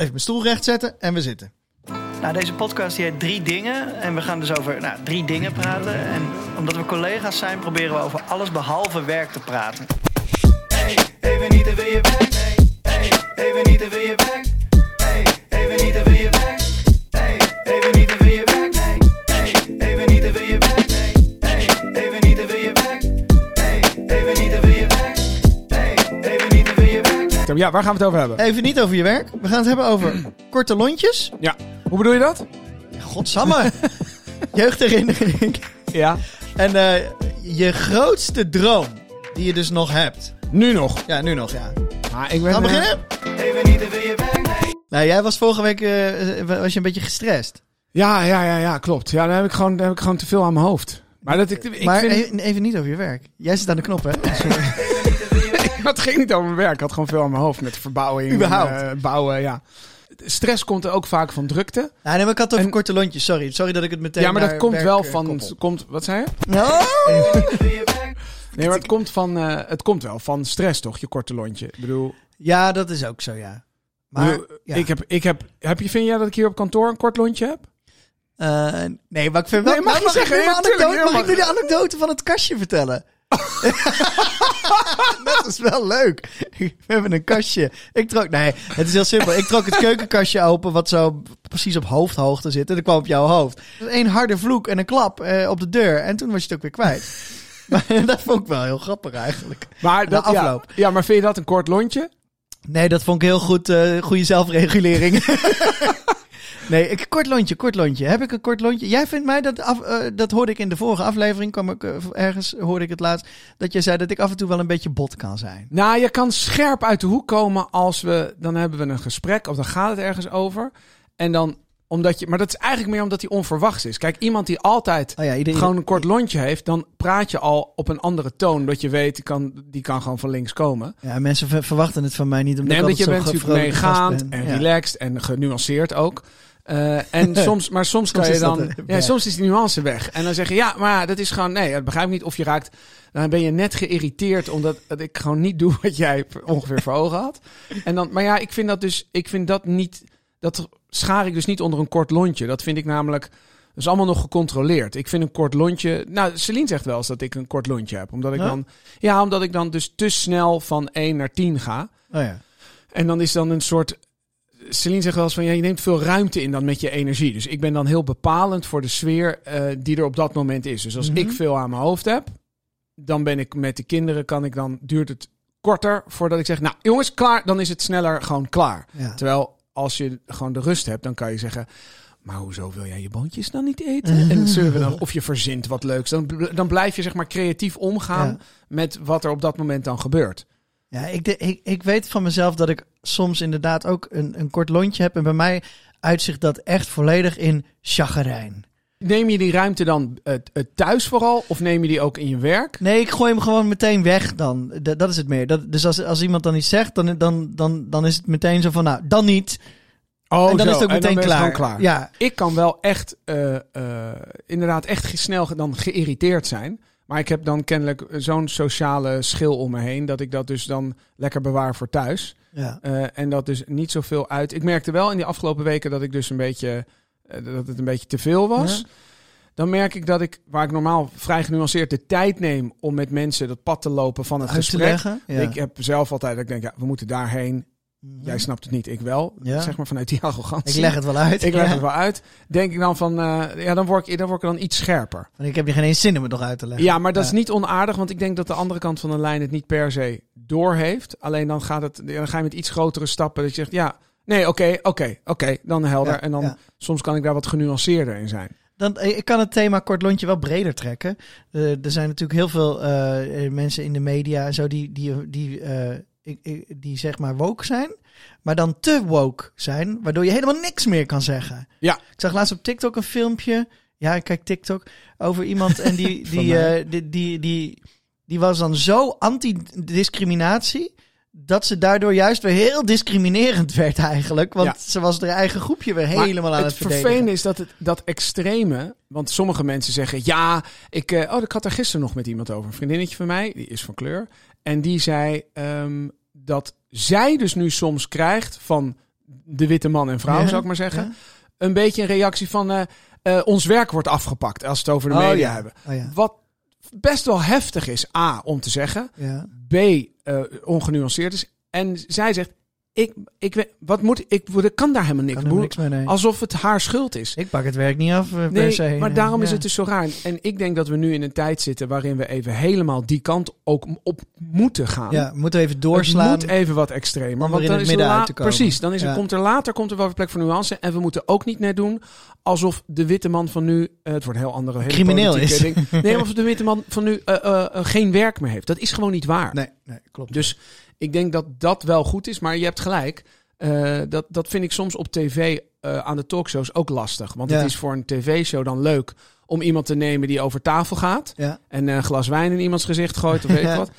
Even mijn stoel recht zetten en we zitten. Nou, deze podcast die heet Drie Dingen. En we gaan dus over nou, drie dingen praten. En omdat we collega's zijn, proberen we over alles behalve werk te praten. Hey, even niet te veel je werk. Hey, even niet veel je werk. Ja, waar gaan we het over hebben? Even niet over je werk. We gaan het hebben over korte lontjes. Ja. Hoe bedoel je dat? Godsamme. Jeugdherinnering. Ja. En eh, je grootste droom die je dus nog hebt. Nu nog. Ja, nu nog, ja. Maar ik ben, Gaan we eh, beginnen? Even niet veel je werk. Nou, jij was vorige week eh, was je een beetje gestrest. Ja, ja, ja, ja, klopt. Ja, dan heb ik gewoon, dan heb ik gewoon te veel aan mijn hoofd. Maar dat ik, ik maar vind, even, even niet over je werk. Jij zit aan de knop, hè? het ging niet over mijn werk. Ik had gewoon veel aan mijn hoofd met verbouwing. Überhaupt. en, eh, bouwen, ja. Stress komt er ook vaak van drukte. Nou, nee, maar ik had het over En- korte lontjes. Sorry. Sorry dat ik het meteen ja, maar dat komt wel eh, van. koppel. Komt, wat zei je? Nou, Nee, maar het komt, van, eh, het komt wel van stress, toch? Je korte lontje. Ik bedoel, ja, dat is ook zo, ja. Maar, bedoel, ja. ik heb, ik heb, heb je, vind jij dat ik hier op kantoor een kort lontje heb? Nee, maar ik vind wel... Nee, mag je mag, zeggen, ik nu anekdote, ja, mag ik nu de anekdote van het kastje vertellen? dat is wel leuk. We hebben een kastje. Ik trok... Nee, het is heel simpel. Ik trok het keukenkastje open wat zo precies op hoofdhoogte zit. En dat kwam op jouw hoofd. Eén harde vloek en een klap eh, op de deur. En toen was je het ook weer kwijt. maar dat vond ik wel heel grappig eigenlijk. Maar De dat, ja, afloop. Ja, maar vind je dat een kort lontje? Nee, dat vond ik heel goed. eh goede zelfregulering. nee, ik, kort lontje, kort lontje. Heb ik een kort lontje? Jij vindt mij dat af, eh, dat hoorde ik in de vorige aflevering, kwam ik eh, ergens hoorde ik het laatst, dat je zei dat ik af en toe wel een beetje bot kan zijn. Nou, je kan scherp uit de hoek komen als we... Dan hebben we een gesprek of dan gaat het ergens over. En dan omdat je... Maar dat is eigenlijk meer omdat hij onverwachts is. Kijk, iemand die altijd Oh ja, iedereen. gewoon een kort lontje heeft... dan praat je al op een andere toon. Dat je weet, die kan, die kan gewoon van links komen. Ja, mensen ver- verwachten het van mij niet omdat Nee, omdat ik je bent zo natuurlijk meegaand ben. en Ja. relaxed en genuanceerd ook. Eh, en soms, maar soms kan je dat, dan. ja, soms is die nuance weg. En dan zeg je, ja, maar dat is gewoon. Nee, dat begrijp ik niet. Of je raakt. Dan ben je net geïrriteerd omdat dat ik gewoon niet doe wat jij ongeveer voor ogen had. En dan, maar ja, ik vind dat dus. Ik vind dat niet. Dat schaar ik dus niet onder een kort lontje. Dat vind ik namelijk. Dat is allemaal nog gecontroleerd. Ik vind een kort lontje. Nou, Celine zegt wel eens dat ik een kort lontje heb. Omdat ik dan. Ja, omdat ik dan dus te snel van 1 naar 10 ga. Oh ja. En dan is dan een soort. Celine zegt wel eens van ja, je neemt veel ruimte in dan met je energie. Dus ik ben dan heel bepalend voor de sfeer eh, die er op dat moment is. Dus als Mhm. ik veel aan mijn hoofd heb, dan ben ik met de kinderen, kan ik dan, duurt het korter voordat ik zeg, nou jongens, klaar, dan is het sneller gewoon klaar. ja. Terwijl als je gewoon de rust hebt, dan kan je zeggen, maar hoezo wil jij je boontjes dan niet eten? En we dan, of je verzint wat leuks. Dan, dan blijf je zeg maar creatief omgaan Ja. met wat er op dat moment dan gebeurt. Ja, ik, de- ik, ik weet van mezelf dat ik soms inderdaad ook een, een kort lontje heb. En bij mij uitzicht dat echt volledig in chagrijn. Neem je die ruimte dan eh, thuis vooral? Of neem je die ook in je werk? Nee, ik gooi hem gewoon meteen weg dan. D- dat is het meer. Dat, dus als, als iemand dan iets zegt, dan, dan, dan, dan is het meteen zo van, nou, dan niet. Oh, en dan zo. is het ook meteen klaar. Ja, Ik kan wel echt, eh, inderdaad, echt snel dan geïrriteerd zijn. Maar ik heb dan kennelijk zo'n sociale schil om me heen. Dat ik dat dus dan lekker bewaar voor thuis. ja. Eh, en dat dus niet zoveel uit. Ik merkte wel in die afgelopen weken dat ik dus een beetje. eh, dat het een beetje te veel was. Ja. Dan merk ik dat ik, waar ik normaal vrij genuanceerd de tijd neem om met mensen dat pad te lopen van het Uit gesprek. leggen. Ja. Ik heb zelf altijd dat ik denk, ja, we moeten daarheen. Mhm. Jij snapt het niet, ik wel. Ja. Zeg maar vanuit die arrogantie. Ik leg het wel uit. Ik leg Ja. het wel uit. Denk ik dan van, eh, ja, dan word, ik, dan word ik dan iets scherper. Want ik heb je geen eens zin om het nog uit te leggen. Ja, maar dat Ja. is niet onaardig, want ik denk dat de andere kant van de lijn het niet per se doorheeft. Alleen dan, gaat het, dan ga je met iets grotere stappen. Dat je zegt, ja, nee, oké, oké, oké, dan helder. Ja, en dan ja. soms kan ik daar wat genuanceerder in zijn. Dan, eh, ik kan het thema kort lontje wel breder trekken. Eh, er zijn natuurlijk heel veel eh, eh, mensen in de media en zo die, die, die, eh, die zeg maar woke zijn. Maar dan te woke zijn, waardoor je helemaal niks meer kan zeggen. Ja. Ik zag laatst op TikTok een filmpje. Ja, ik kijk TikTok. Over iemand en die, die, eh, die, die, die, die was dan zo anti-discriminatie. Dat ze daardoor juist weer heel discriminerend werd eigenlijk. Want Ja. ze was haar eigen groepje weer Maar helemaal aan het, het verdedigen. vervelende is dat het, dat extreme, want sommige mensen zeggen, ja, ik, eh, oh, ik had er gisteren nog met iemand over. Een vriendinnetje van mij, die is van kleur. En die zei ehm, dat zij dus nu soms krijgt van de witte man en vrouw, Ja, zou ik maar zeggen. ja. Een beetje een reactie van eh, eh, ons werk wordt afgepakt als we het over de Oh, media ja. hebben. Oh. Wat best wel heftig is, A, om te zeggen. B, eh, ongenuanceerd is. En zij zegt, ik, ik, weet- wat moet, ik, ik kan daar helemaal niks. Niks mee, nee. Alsof het haar schuld is. Ik pak het werk niet af, eh, per Nee, se. maar daarom is het dus zo raar. En ik denk dat we nu in een tijd zitten waarin we even helemaal die kant ook op moeten gaan. Ja, we moeten even Het doorslaan. moet even wat extremer. Want dan het is midden la- uit te komen. Precies, dan is er, Ja. komt er later komt er wel weer plek voor nuance. En we moeten ook niet net doen alsof de witte man van nu... eh, het wordt een heel andere, hele Crimineel is. Ding. Nee, maar of de witte man van nu eh, geen werk meer heeft. Dat is gewoon niet waar. Nee, nee, klopt. Dus ik denk dat dat wel goed is. Maar je hebt gelijk. Eh, dat, dat vind ik soms op tv eh, aan de talkshows ook lastig. Want Ja. het is voor een tv-show dan leuk om iemand te nemen die over tafel gaat. ja. En een glas wijn in iemands gezicht gooit of weet ik Ja. wat.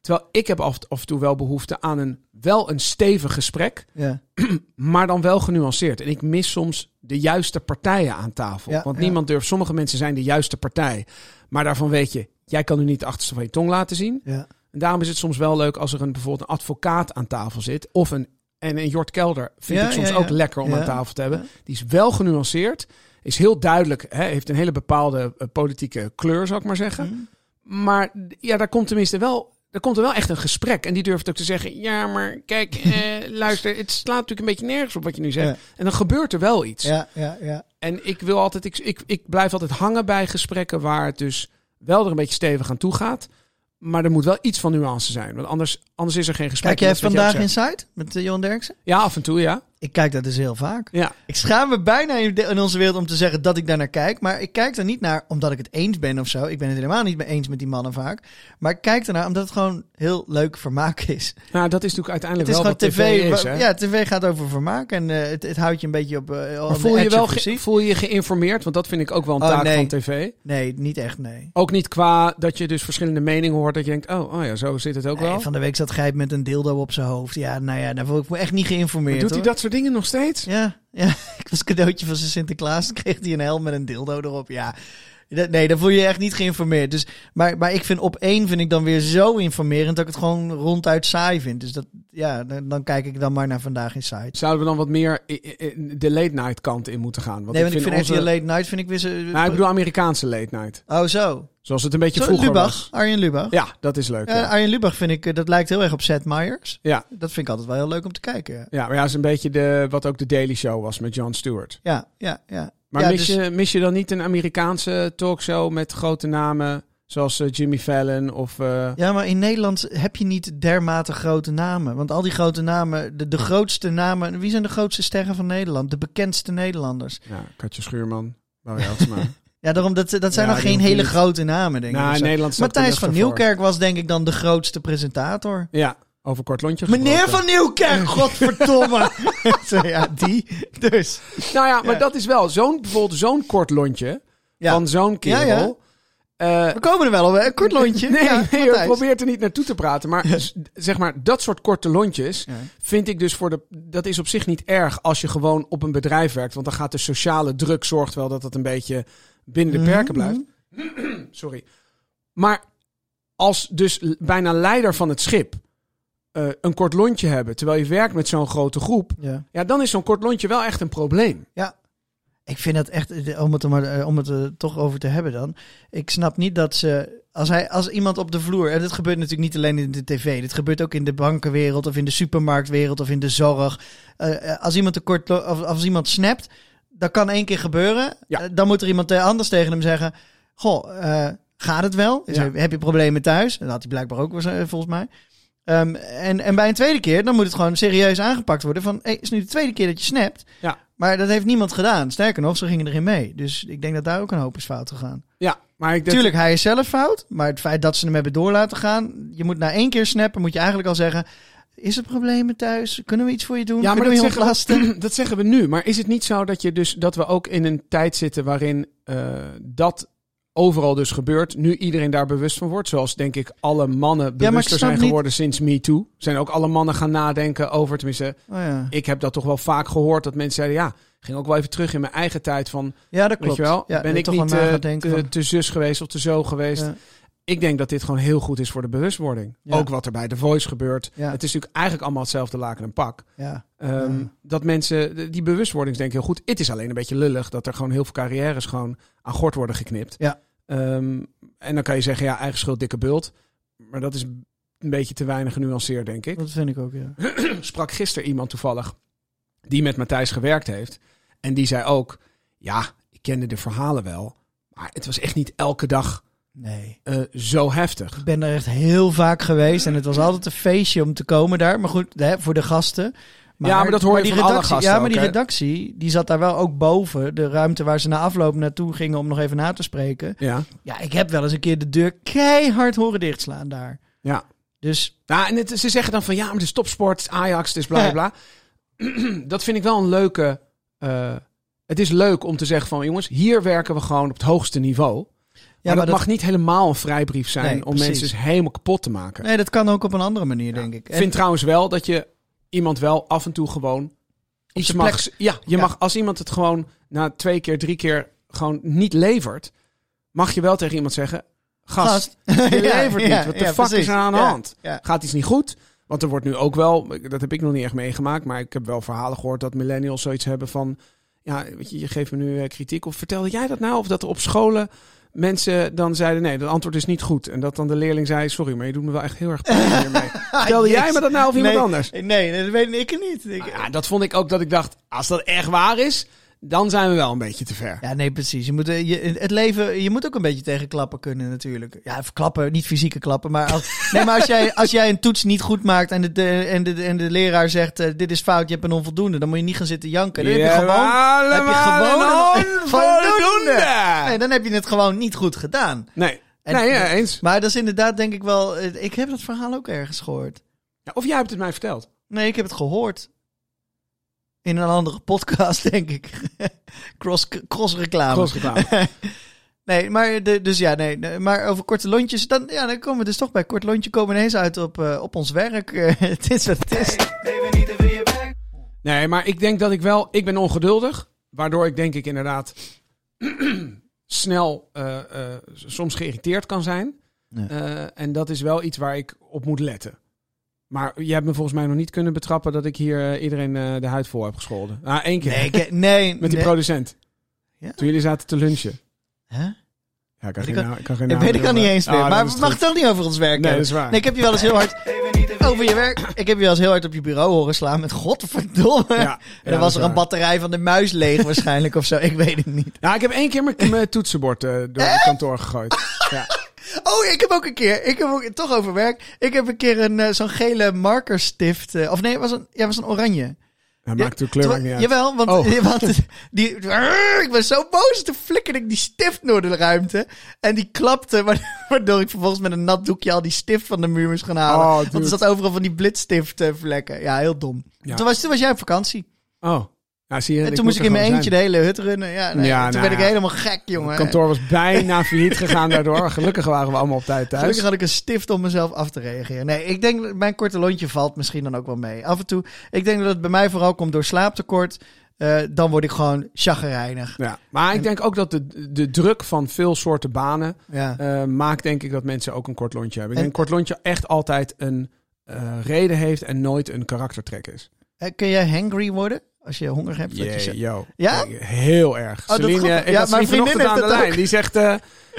Terwijl ik heb af, af en toe wel behoefte aan een, wel een stevig gesprek. Ja. Maar dan wel genuanceerd. En ik mis soms de juiste partijen aan tafel. Ja, Want ja. niemand durft. Sommige mensen zijn de juiste partij. Maar daarvan weet je, jij kan nu niet de achterste van je tong laten zien. En daarom is het soms wel leuk als er een, bijvoorbeeld een advocaat aan tafel zit. Of een, en een Jort Kelder vind Ja, ik soms ja, ja. ook lekker om aan tafel te hebben. Die is wel genuanceerd. Is heel duidelijk. Hè, heeft een hele bepaalde eh, politieke kleur, zou ik maar zeggen. Hm. Maar ja, daar komt tenminste wel... Er komt er wel echt een gesprek. En die durft ook te zeggen... Ja, maar kijk, eh, luister... Het slaat natuurlijk een beetje nergens op wat je nu zegt. Ja. En dan gebeurt er wel iets. Ja, ja, ja. En ik wil altijd... Ik, ik, ik blijf altijd hangen bij gesprekken... waar het dus wel er een beetje stevig aan toe gaat. Maar er moet wel iets van nuance zijn. Want anders, anders is er geen gesprek. Kijk jij vandaag zegt. Inside met eh, Johan Derksen? Ja, af en toe, ja. Ik kijk dat dus heel vaak. Ja, Ik schaam me bijna in, onze wereld om te zeggen dat ik daar naar kijk. Maar ik kijk er niet naar omdat ik het eens ben of zo. Ik ben het helemaal niet mee eens met die mannen vaak. Maar ik kijk ernaar omdat het gewoon heel leuk vermaak is. nou, dat is natuurlijk uiteindelijk Het is wel gewoon wat tv. is. Hè? ja, tv gaat over vermaak. En eh, het, het houdt je een beetje op. eh, maar voel je, wel ge- voel je geïnformeerd? Want dat vind ik ook wel een Oh, taak nee. van tv. Nee, niet echt, nee. Ook niet qua dat je dus verschillende meningen hoort. Dat je denkt, oh, oh ja, zo zit het ook wel. Van de week zat Gijp met een dildo op zijn hoofd. Ja, nou ja, daar voel ik me echt niet geïnformeerd. Maar doet hij dat soort dingen nog steeds? Ja, ja. Ik was cadeautje van zijn Sinterklaas. Kreeg hij een helm met een dildo erop. Ja. Nee, dan voel je je echt niet geïnformeerd. Dus, maar, maar ik vind op één vind ik dan weer zo informerend dat ik het gewoon ronduit saai vind. Dus dat, ja, dan, dan kijk ik dan maar naar vandaag in site. Zouden we dan wat meer de late night kant in moeten gaan? Want nee, want ik vind onze- RTL Late Night vind ik weer zo... Nou, ik bedoel Amerikaanse late night. Oh, zo. Zoals het een beetje vroeger Lubach, was. Arjen Lubach. Ja, dat is leuk. Ja, Arjen Lubach vind ik, eh, dat lijkt heel erg op Seth Meyers. ja. Dat vind ik altijd wel heel leuk om te kijken. Ja, maar ja, is een beetje de, wat ook de Daily Show was met Jon Stewart. ja, ja. ja. Maar Ja, mis, dus- je, mis je dan niet een Amerikaanse talkshow met grote namen... zoals eh, Jimmy Fallon of... eh, Ja, maar in Nederland heb je niet dermate grote namen. Want al die grote namen, de, de grootste namen... Wie zijn de grootste sterren van Nederland? De bekendste Nederlanders. ja, Katje Schuurman, Barry Eltsma. Ja, daarom, dat, dat zijn Ja, nog geen hele niet. grote namen, denk ik. nou, zo. Nederland staat Matthijs van voor. Nieuwkerk was denk ik dan de grootste presentator. Ja, over kort lontje Meneer van Nieuwkerk, godverdomme. Ja, die. Dus. Nou ja, maar Ja. dat is wel zo'n bijvoorbeeld zo'n kort lontje Ja. van zo'n kerel. Ja, Eh, We komen er wel op, een kort lontje. Nee, Ja, nee je Matthijs. probeert er niet naartoe te praten. Maar zeg maar, dat soort korte lontjes Ja. vind ik dus voor de... Dat is op zich niet erg als je gewoon op een bedrijf werkt. Want dan gaat de sociale druk zorgt wel dat het een beetje binnen de Mhm, perken blijft. Sorry. Maar als dus bijna leider van het schip eh, een kort lontje hebben... terwijl je werkt met zo'n grote groep... Ja. ja, dan is zo'n kort lontje wel echt een probleem. Ik vind dat echt, eh, om het er, maar, eh, om het er toch over te hebben dan. Ik snap niet dat ze, als, hij, als iemand op de vloer, en dit gebeurt natuurlijk niet alleen in de tv, dit gebeurt ook in de bankenwereld of in de supermarktwereld of in de zorg. Als iemand een kort, lo- of als iemand snapt, dat kan één keer gebeuren. Ja. Eh, dan moet er iemand eh, anders tegen hem zeggen, goh, eh, gaat het wel? Ja. heb je problemen thuis? Dat had hij blijkbaar ook volgens mij. Ehm, en, en bij een tweede keer, dan moet het gewoon serieus aangepakt worden. Van, hey, is nu de tweede keer dat je snapt. Ja. Maar dat heeft niemand gedaan. Sterker nog, ze gingen erin mee. Dus ik denk dat daar ook een hoop is fout gegaan. Ja, maar ik denk... Tuurlijk, hij is zelf fout. Maar het feit dat ze hem hebben door laten gaan. Je moet na één keer snappen, moet je eigenlijk al zeggen. Is er problemen thuis? Kunnen we iets voor je doen? Ja, maar Kunnen dat we zeggen, we, dat zeggen we nu. Maar is het niet zo dat, je dus, dat we ook in een tijd zitten waarin eh, dat overal dus gebeurt. Nu iedereen daar bewust van wordt. Zoals denk ik alle mannen bewuster zijn niet- geworden sinds MeToo. Zijn ook alle mannen gaan nadenken over, tenminste, Oh, ja. ik heb dat toch wel vaak gehoord. Dat mensen zeiden, ja, ging ook wel even terug in mijn eigen tijd van, ja, dat klopt. weet je wel, Ja, ben ik toch niet te, van- te zus geweest of te zo geweest. Ik denk dat dit gewoon heel goed is voor de bewustwording. Ja. Ook wat er bij The Voice gebeurt. Ja. Het is natuurlijk eigenlijk allemaal hetzelfde laken en pak. Ja. Ehm. Dat mensen, die bewustwording is denk ik heel goed. Het is alleen een beetje lullig dat er gewoon heel veel carrières gewoon aan gort worden geknipt. Ja. Ehm, en dan kan je zeggen, ja, eigen schuld, dikke bult. Maar dat is een beetje te weinig genuanceerd, denk ik. Dat vind ik ook, ja. sprak gisteren iemand toevallig die met Matthijs gewerkt heeft. En die zei ook, ja, ik kende de verhalen wel. Maar het was echt niet elke dag Nee. eh, zo heftig. Ik ben er echt heel vaak geweest en het was altijd een feestje om te komen daar. Maar goed, hè, voor de gasten. Ja, maar dat hoor je die van alle redactie, gasten Ja, maar ook, die redactie, die zat daar wel ook boven. De ruimte waar ze na afloop naartoe gingen om nog even na te spreken. Ja, Ja, ik heb wel eens een keer de deur keihard horen dichtslaan daar. ja. Dus Nou, en het, ze zeggen dan van, ja, maar het is topsport, Ajax, het is bla bla. bla. dat vind ik wel een leuke... eh, het is leuk om te zeggen van, jongens, hier werken we gewoon op het hoogste niveau. Ja, maar, dat, mag niet helemaal een vrijbrief zijn Nee, om precies. mensen dus helemaal kapot te maken. Nee, dat kan ook op een andere manier, denk ik. Ik vind trouwens wel dat je iemand wel af en toe gewoon iets mag. Ja, je mag als iemand het gewoon na twee keer, drie keer gewoon niet levert, mag je wel tegen iemand zeggen: Gast, je levert niet. Wat de fuck precies. is er aan de hand? Gaat iets niet goed? Want er wordt nu ook wel, dat heb ik nog niet echt meegemaakt, maar ik heb wel verhalen gehoord dat millennials zoiets hebben van: Ja, weet je, je geeft me nu eh, kritiek. Of vertelde jij dat nou? Of dat er op scholen mensen dan zeiden: Nee, het antwoord is niet goed. En dat dan de leerling zei: Sorry, maar je doet me wel echt heel erg pijn hiermee. Vertelde jij me dat nou of iemand nee, anders? Nee, nee, dat weet ik niet. Ik, ja, dat vond ik ook dat ik dacht, als dat echt waar is, dan zijn we wel een beetje te ver. Ja, nee, precies. Je moet, eh, je, het leven, je moet ook een beetje tegen klappen kunnen natuurlijk. Ja, klappen, niet fysieke klappen. Maar als, nee, maar als jij, als jij een toets niet goed maakt en de, de, en de, en de leraar zegt, eh, dit is fout, je hebt een onvoldoende. Dan moet je niet gaan zitten janken. Dan heb je gewoon, heb je gewoon een onvoldoende. Nee, dan heb je het gewoon niet goed gedaan. Nee, En- nee ja, eens. Maar dat is inderdaad denk ik wel, eh, ik heb dat verhaal ook ergens gehoord. Ja, of jij hebt het mij verteld. Nee, ik heb het gehoord. In een andere podcast, denk ik. cross, cross reclame. Crossreclame. Nee, maar de, dus ja, nee, maar over korte lontjes, dan, ja, dan komen we dus toch bij kort lontje komen we ineens uit op, eh, op ons werk. Eh, het is wat het is. Nee, maar ik denk dat ik wel, ik ben ongeduldig. Waardoor ik denk ik inderdaad snel eh, soms geïrriteerd kan zijn. Ja. En dat is wel iets waar ik op moet letten. Maar je hebt me volgens mij nog niet kunnen betrappen dat ik hier eh, iedereen eh, de huid vol heb gescholden. Ah, één keer. Nee, ik, nee. Met die nee. producent. Ja? Toen jullie zaten te lunchen. Hè? Ja, ik kan Ik geen, kan- ik kan geen Ik naam weet ik al niet eens meer. Ah, maar we het mag goed. toch niet over ons werk Nee, dat is waar. Nee, ik heb je wel eens heel hard over je werk. Ik heb je wel eens heel hard op je bureau horen slaan met godverdomme. Ja, en dan was er een waar. batterij van de muis leeg waarschijnlijk of zo. Ik weet het niet. Ja, ik heb één keer mijn, mijn toetsenbord eh, door het kantoor gegooid. Ja. Oh, ik heb ook een keer, ik heb ook, toch over werk. Ik heb een keer een, eh, zo'n gele markerstift. eh, of nee, het was een, ja, het was een oranje. Ja, maakt de kleur Terwijl- niet uit. Jawel, want, Oh. want die, ik was zo boos. Toen flikkerde ik die stift door de ruimte. En die klapte, wa- waardoor ik vervolgens met een nat doekje al die stift van de muur moest gaan halen. Oh, want er zat overal van die blitstift Ja, heel dom. Ja. Toen, was, toen was jij op vakantie. Oh. Zie je, En toen moest ik in mijn eentje de hele hut runnen. Ja, nee, Ja, toen nou werd ik helemaal gek, jongen. Het kantoor was bijna failliet gegaan daardoor. Gelukkig waren we allemaal op tijd thuis. Gelukkig had ik een stift om mezelf af te reageren. Nee, ik denk dat mijn korte lontje valt misschien dan ook wel mee. Af en toe, ik denk dat het bij mij vooral komt door slaaptekort. Eh, dan word ik gewoon chagrijnig. Ja, maar ik denk ook dat de, de druk van veel soorten banen Ja. eh, maakt denk ik dat mensen ook een kort lontje hebben. Ik En- denk een kort lontje echt altijd een eh, reden heeft en nooit een karaktertrek is. Kun jij hangry worden als je honger hebt? dat je Jee, yo. Ja? Heel erg. dat Celine, grappig. ik Ja, mijn vriendin aan de lijn. ook. Die zegt, eh,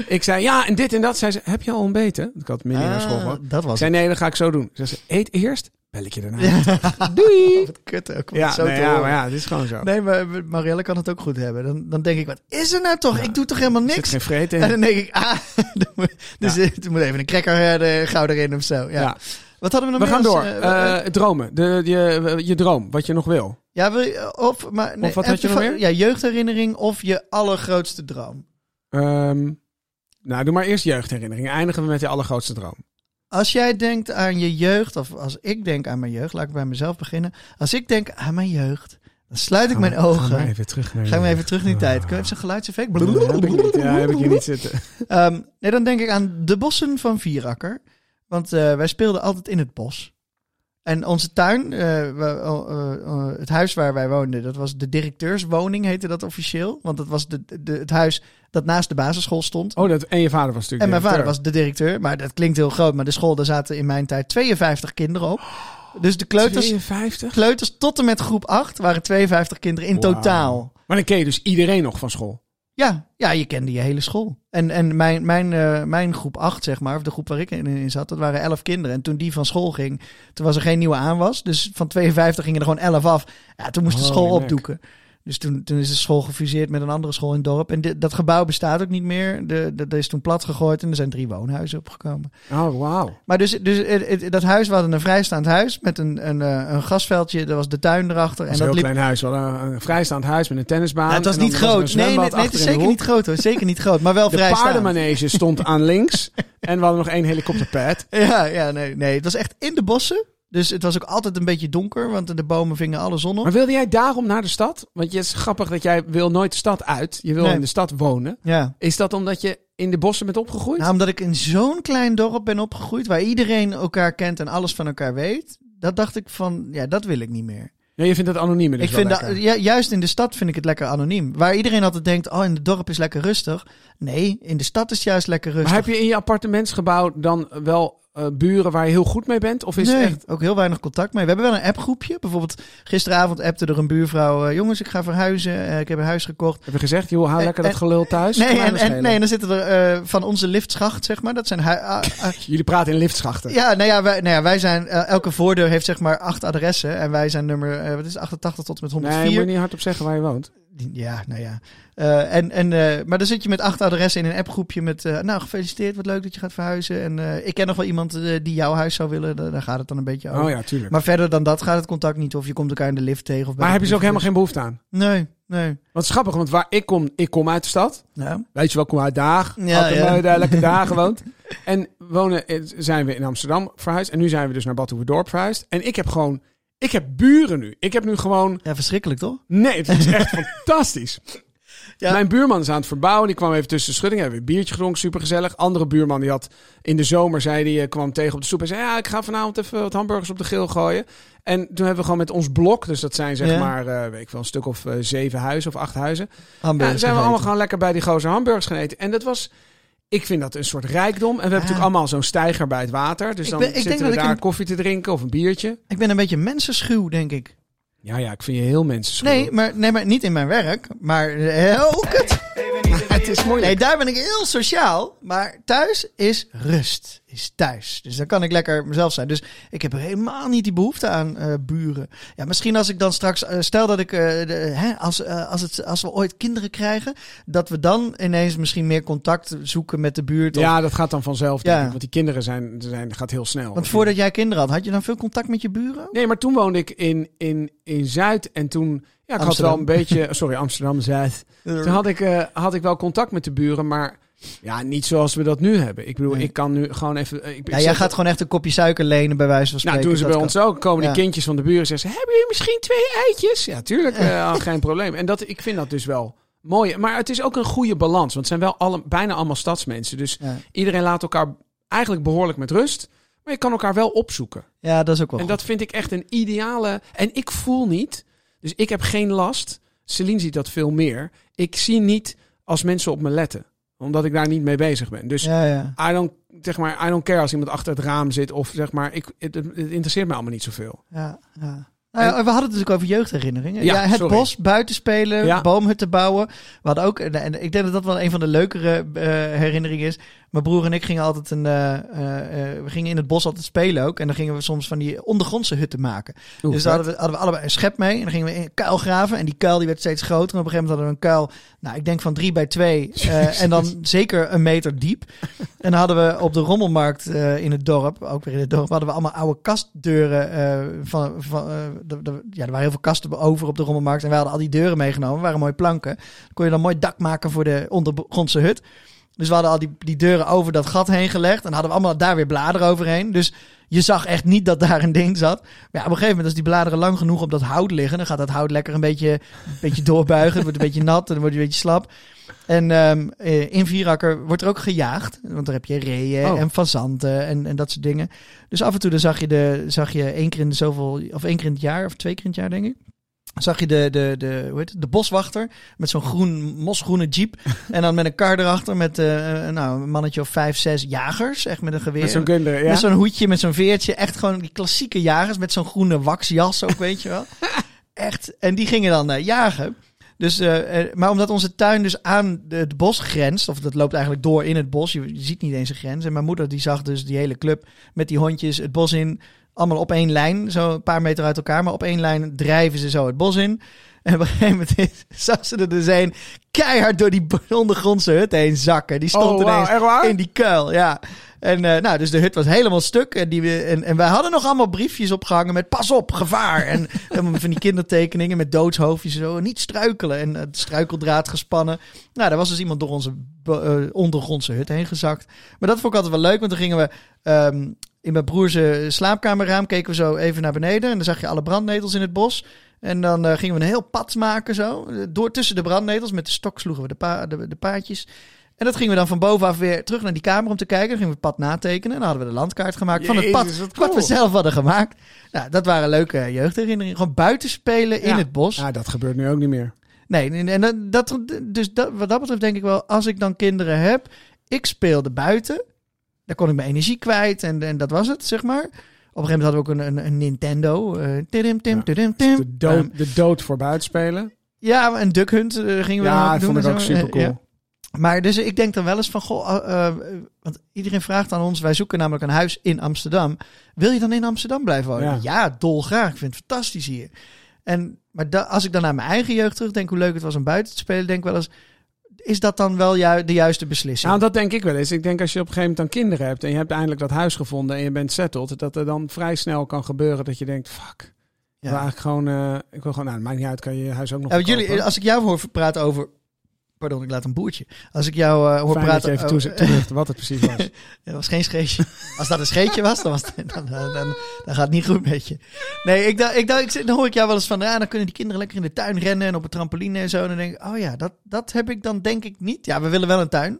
ik zei ja en dit en dat. Zei ze, heb je al ontbeten? Ik had midden school. Ah, gehad. dat Ik was zei het. nee, dat ga ik zo doen. Ze zei, eet eerst, bel ik je daarna. Doei! Wat kut ook. Ja, zo nee, te ja, horen. maar ja, het is gewoon zo. Nee, maar Marielle kan het ook goed hebben. Dan, dan denk ik, wat is er nou toch? Ja. Ik doe toch helemaal Er zit niks? geen vreet in. En dan denk ik, ah, dus Ja. eh, moet even een cracker eh, de gauw erin of zo. Ja. Ja. Wat hadden we nog We gaan door. eh, Eh, dromen. De, je, je droom. Wat je nog wil. Ja, wil je, of, maar, nee, Of wat had je nog van- meer? Ja, jeugdherinnering of je allergrootste droom. Ehm, nou, doe maar eerst jeugdherinneringen. Eindigen we met je allergrootste droom. Als jij denkt aan je jeugd, of als ik denk aan mijn jeugd, laat ik bij mezelf beginnen. Als ik denk aan mijn jeugd, dan sluit ik mijn ogen. Gaan we even terug naar Gaan we je- even terug in die tijd. Kunnen we even zo'n geluidseffect? Ja, heb ik niet. Ja, heb ik hier niet zitten. Ehm, nee, dan denk ik aan de bossen van Vierakker. Want eh, wij speelden altijd in het bos. En onze tuin, eh, we- eh, eh, het huis waar wij woonden, dat was de directeurswoning, heette dat officieel. Want dat was de, de, het huis dat naast de basisschool stond. Oh, dat, en je vader was natuurlijk en mijn vader was de directeur, maar dat klinkt heel groot. Maar de school, daar zaten in mijn tijd 52 kinderen op. Dus de kleuters, 52? kleuters tot en met groep 8 waren 52 kinderen in totaal. Maar dan ken je dus iedereen nog van school. Ja, ja, je kende je hele school. En, en mijn, mijn, eh, mijn groep 8, zeg maar, of de groep waar ik in, in zat, dat waren 11 kinderen. En toen die van school ging, toen was er geen nieuwe aanwas. Dus van 52 gingen er gewoon 11 af. Ja, toen moest de school opdoeken. Dus toen, toen is de school gefuseerd met een andere school in het dorp. En dat gebouw bestaat ook niet meer. De, de, dat is toen plat gegooid en er zijn drie woonhuizen opgekomen. Oh, wauw. Maar dus, dus het- het- dat huis, we hadden een vrijstaand huis met een, een, eh, een gasveldje. Er was de tuin erachter. En En een dat heel liep klein huis. We hadden een, vrijstaand huis met een tennisbaan. Het was niet groot. Nee, nee, nee, het is de zeker niet groot hoor. Zeker niet groot, maar wel De vrijstaand. paardenmanege stond aan links. En we hadden nog één helikopterpad. Ja, ja, nee, nee. Het was echt in de bossen. Dus het was ook altijd een beetje donker, want de bomen vingen alle zon op. Maar wilde jij daarom naar de stad? Want het is grappig dat jij wil nooit de stad uit. Je wil Nee. in de stad wonen. Ja. Is dat omdat je in de bossen bent opgegroeid? Nou, omdat ik in zo'n klein dorp ben opgegroeid, waar iedereen elkaar kent en alles van elkaar weet. Dat dacht ik van, ja, dat wil ik niet meer. ja, je vindt het anonieme dus ik vind dat, ja, juist in de stad vind ik het lekker anoniem. Waar iedereen altijd denkt, oh, in het dorp is lekker rustig. Nee, in de stad is het juist lekker rustig. Maar heb je in je appartementsgebouw dan wel eh, buren waar je heel goed mee bent? Of is nee, echt... ook heel weinig contact mee. We hebben wel een appgroepje. Bijvoorbeeld gisteravond appte er een buurvrouw... eh, jongens, ik ga verhuizen. eh, ik heb een huis gekocht. Heb je gezegd, joh, En- lekker dat gelul thuis? Nee, en, nee, dan zitten er van onze liftschacht, zeg maar. Dat zijn... ah, ah, Jullie praten in liftschachten. ja, nou ja, wij, nou ja, wij zijn... elke voordeur heeft zeg maar acht adressen. En wij zijn nummer... wat is het, 88 tot en met nee, 104. moet je niet hardop zeggen waar je woont. Ja, nou ja. Eh, en, en, eh, maar dan zit je met acht adressen in een appgroepje met... eh, nou, gefeliciteerd, wat leuk dat je gaat verhuizen. En ik ken nog wel iemand die jouw huis zou willen. Daar, daar gaat het dan een beetje over. Oh ja, tuurlijk. Maar, Maar verder dan dat gaat het contact niet. Of je komt elkaar in de lift tegen. Of bij de heb je ze ook helemaal geen behoefte aan? Nee, nee. Is grappig, want waar ik kom, ik kom uit de stad. Ja. Weet je wel, ik kom uit Daag. Ja, Altijd ja. daar lekker daar gewoond. En wonen, zijn we in Amsterdam verhuisd. En nu zijn we dus naar Badhoevedorp verhuisd. En ik heb gewoon, ik heb buren nu. Ik heb nu gewoon, ja, verschrikkelijk toch? nee, het is echt fantastisch. Ja. Mijn buurman is aan het verbouwen. Die kwam even tussen de schuddingen. Hebben we een biertje gedronken, supergezellig. Andere buurman die had in de zomer, zei die, eh, kwam tegen op de stoep en zei... Ja, ik ga vanavond even wat hamburgers op de grill gooien. En toen hebben we gewoon met ons blok, dus dat zijn zeg Ja. maar, eh, weet ik wel, een stuk of eh, zeven huizen of acht huizen. Ja, Hamburgers zijn we allemaal gewoon lekker bij die gozer hamburgers geneten. En dat was... Ik vind dat een soort rijkdom. En we hebben natuurlijk allemaal zo'n stijger bij het water. Dus Ik dan ben- ik denk zitten dat we ik daar een- koffie te drinken of een biertje. Ik ben een beetje mensenschuw, denk ik. Ja, ja, ik vind je heel mensen Nee maar, nee, maar niet in mijn werk. Maar eh, oh, kut. Het is moeilijk. Nee, daar ben ik heel sociaal. Maar thuis is rust. Is thuis. Dus dan kan ik lekker mezelf zijn. Dus ik heb helemaal niet die behoefte aan eh, buren. Ja, misschien als ik dan straks... eh, stel dat ik... eh, de, hè, als, als, het, als we ooit kinderen krijgen... Dat we dan ineens misschien meer contact zoeken met de buurt. of- Ja, dat gaat dan vanzelf. Ja. ik, want die kinderen zijn, zijn, gaat heel snel. Want voordat jij kinderen had, had je dan veel contact met je buren? Nee, maar toen woonde ik in, in, in Zuid. En toen... Ja, ik had Amsterdam. wel een beetje... Sorry, Amsterdam-Zuid. Toen had ik, had ik wel contact met de buren, maar... Ja, niet zoals we dat nu hebben. Ik bedoel, Nee. ik kan nu gewoon even... eh, Ik, Ja, ik jij gaat gewoon echt een kopje suiker lenen bij wijze van spreken. Nou, doen ze bij kan. ons ook. Komen Ja. die kindjes van de buren en zeggen ze... Hebben jullie misschien twee eitjes? Ja, tuurlijk. eh, geen probleem. En dat, ik vind dat dus wel mooi. Maar het is ook een goede balans. Want het zijn wel alle, bijna allemaal stadsmensen. Dus Ja. iedereen laat elkaar eigenlijk behoorlijk met rust. Maar je kan elkaar wel opzoeken. ja, dat is ook wel En goed. dat vind ik echt een ideale... En ik voel niet... Dus ik heb geen last. Celine ziet dat veel meer. Ik zie niet als mensen op me letten. Omdat ik daar niet mee bezig ben. Dus Ja, ja. I don't, zeg maar, I don't care als iemand achter het raam zit. Of zeg maar, ik, het, het interesseert me allemaal niet zoveel. ja, ja. Nou we hadden het natuurlijk over jeugdherinneringen. Ja, Ja, het sorry. bos, buiten spelen, Ja. boomhutten bouwen. We hadden ook, en en ik denk dat dat wel een van de leukere eh, herinneringen is. Mijn broer en ik gingen altijd een, eh, eh, eh, we gingen in het bos altijd spelen ook. En dan gingen we soms van die ondergrondse hutten maken. Oeh, dus vet. hadden we, hadden we allebei een schep mee. En dan gingen we in een kuil graven. En die kuil die werd steeds groter. En op een gegeven moment hadden we een kuil, nou ik denk van drie bij twee. en dan zeker een meter diep. En dan hadden we op de rommelmarkt in het dorp, ook weer in het dorp, hadden we allemaal oude kastdeuren. van, van, de, de- ja, er waren heel veel kasten over op de rommelmarkt. En wij hadden al die deuren meegenomen. waren mooie planken. Dan kon je dan mooi dak maken voor de ondergrondse hut. Dus we hadden al die, die deuren over dat gat heen gelegd. En hadden we allemaal daar weer bladeren overheen. Dus je zag echt niet dat daar een ding zat. Maar ja, op een gegeven moment, als die bladeren lang genoeg op dat hout liggen, dan gaat dat hout lekker een beetje, een beetje doorbuigen. Het wordt een beetje nat en dan wordt het een beetje slap. En ehm, eh, in Vierakker wordt er ook gejaagd. Want daar heb je reeën Oh. en fazanten en, en dat soort dingen. Dus af en toe dan zag je, de, zag je één keer in de zoveel, of één keer in het jaar, of twee keer in het jaar, denk ik. Zag je de, de, de, hoe heet het, de boswachter met zo'n groen, mosgroene jeep. en dan met een kar erachter met eh, eh, nou, een mannetje of vijf, zes jagers. Echt met een geweer. Met zo'n Gundler, ja. Met zo'n hoedje, met zo'n veertje. Echt gewoon die klassieke jagers met zo'n groene waxjas ook, weet je wel. Echt. En die gingen dan eh, jagen. Dus, maar omdat onze tuin dus aan de- het bos grenst, of dat loopt eigenlijk door in het bos, je, je ziet niet eens een grens. En mijn moeder die zag dus die hele club met die hondjes het bos in, allemaal op één lijn, zo een paar meter uit elkaar, maar op één lijn drijven ze zo het bos in. En op een gegeven moment zag ze er dus een keihard door die ondergrondse hut heen zakken. Die stond Oh, ineens in die kuil, ja. En eh, nou, dus de hut was helemaal stuk. En, die, en, en wij hadden nog allemaal briefjes opgehangen met pas op, gevaar. En van die kindertekeningen met doodshoofdjes en zo. Niet struikelen. En het struikeldraad gespannen. Nou, daar was dus iemand door onze eh, ondergrondse hut heen gezakt. Maar dat vond ik altijd wel leuk, want dan gingen we... ehm, in mijn broers eh, slaapkamerraam keken we zo even naar beneden. En dan zag je alle brandnetels in het bos. En dan eh, gingen we een heel pad maken zo. eh, Door tussen de brandnetels. Met de stok sloegen we de, pa de, de paadjes. En dat gingen we dan van bovenaf weer terug naar die kamer om te kijken. Dan gingen we het pad natekenen. En dan hadden we de landkaart gemaakt van het pad. wat Wat we zelf hadden gemaakt. Nou, dat waren leuke jeugdherinneringen. Gewoon buiten spelen in het bos. Ja, dat gebeurt nu ook niet meer. Nee, en en dat, dat, dus dat, wat dat betreft denk ik wel, als ik dan kinderen heb, ik speelde buiten. Daar kon ik mijn energie kwijt en, en dat was het, zeg maar. Op een gegeven moment hadden we ook een, een, een Nintendo. eh, tidim, tim, Ja. tidim, tim. De dood, Ehm, de dood voor buitenspelen. ja, en Duck Hunt eh, gingen we dan Ja, dat doen vond ik ook super cool. Ja. Maar dus ik denk dan wel eens van, goh, eh, want iedereen vraagt aan ons, wij zoeken namelijk een huis in Amsterdam. Wil je dan in Amsterdam blijven wonen? Ja. Ja, dolgraag. Ik vind het fantastisch hier. En, maar da- als ik dan naar mijn eigen jeugd terugdenk, hoe leuk het was om buiten te spelen, denk ik wel eens, is dat dan wel ju- de juiste beslissing? Nou, dat denk ik wel eens. Ik denk als je op een gegeven moment dan kinderen hebt en je hebt eindelijk dat huis gevonden en je bent settled, dat er dan vrij snel kan gebeuren dat je denkt, fuck. Ik wil ja. eigenlijk gewoon, eh, ik wil gewoon, nou, het maakt niet uit, kan je je huis ook nog Ja, jullie, als ik jou hoor praten over... Pardon, ik laat een boertje. Als ik jou eh, hoor Fijn praten... dat je even toeze- toelicht wat het precies was. Dat was geen scheetje. Als dat een scheetje was, dan, was het- dan, dan, dan, dan gaat het niet goed met je. Nee, ik dacht, ik dacht, dan hoor ik jou wel eens van, ja, dan kunnen die kinderen lekker in de tuin rennen en op een trampoline en zo. En dan denk ik, oh ja, dat, dat heb ik dan denk ik niet. Ja, we willen wel een tuin.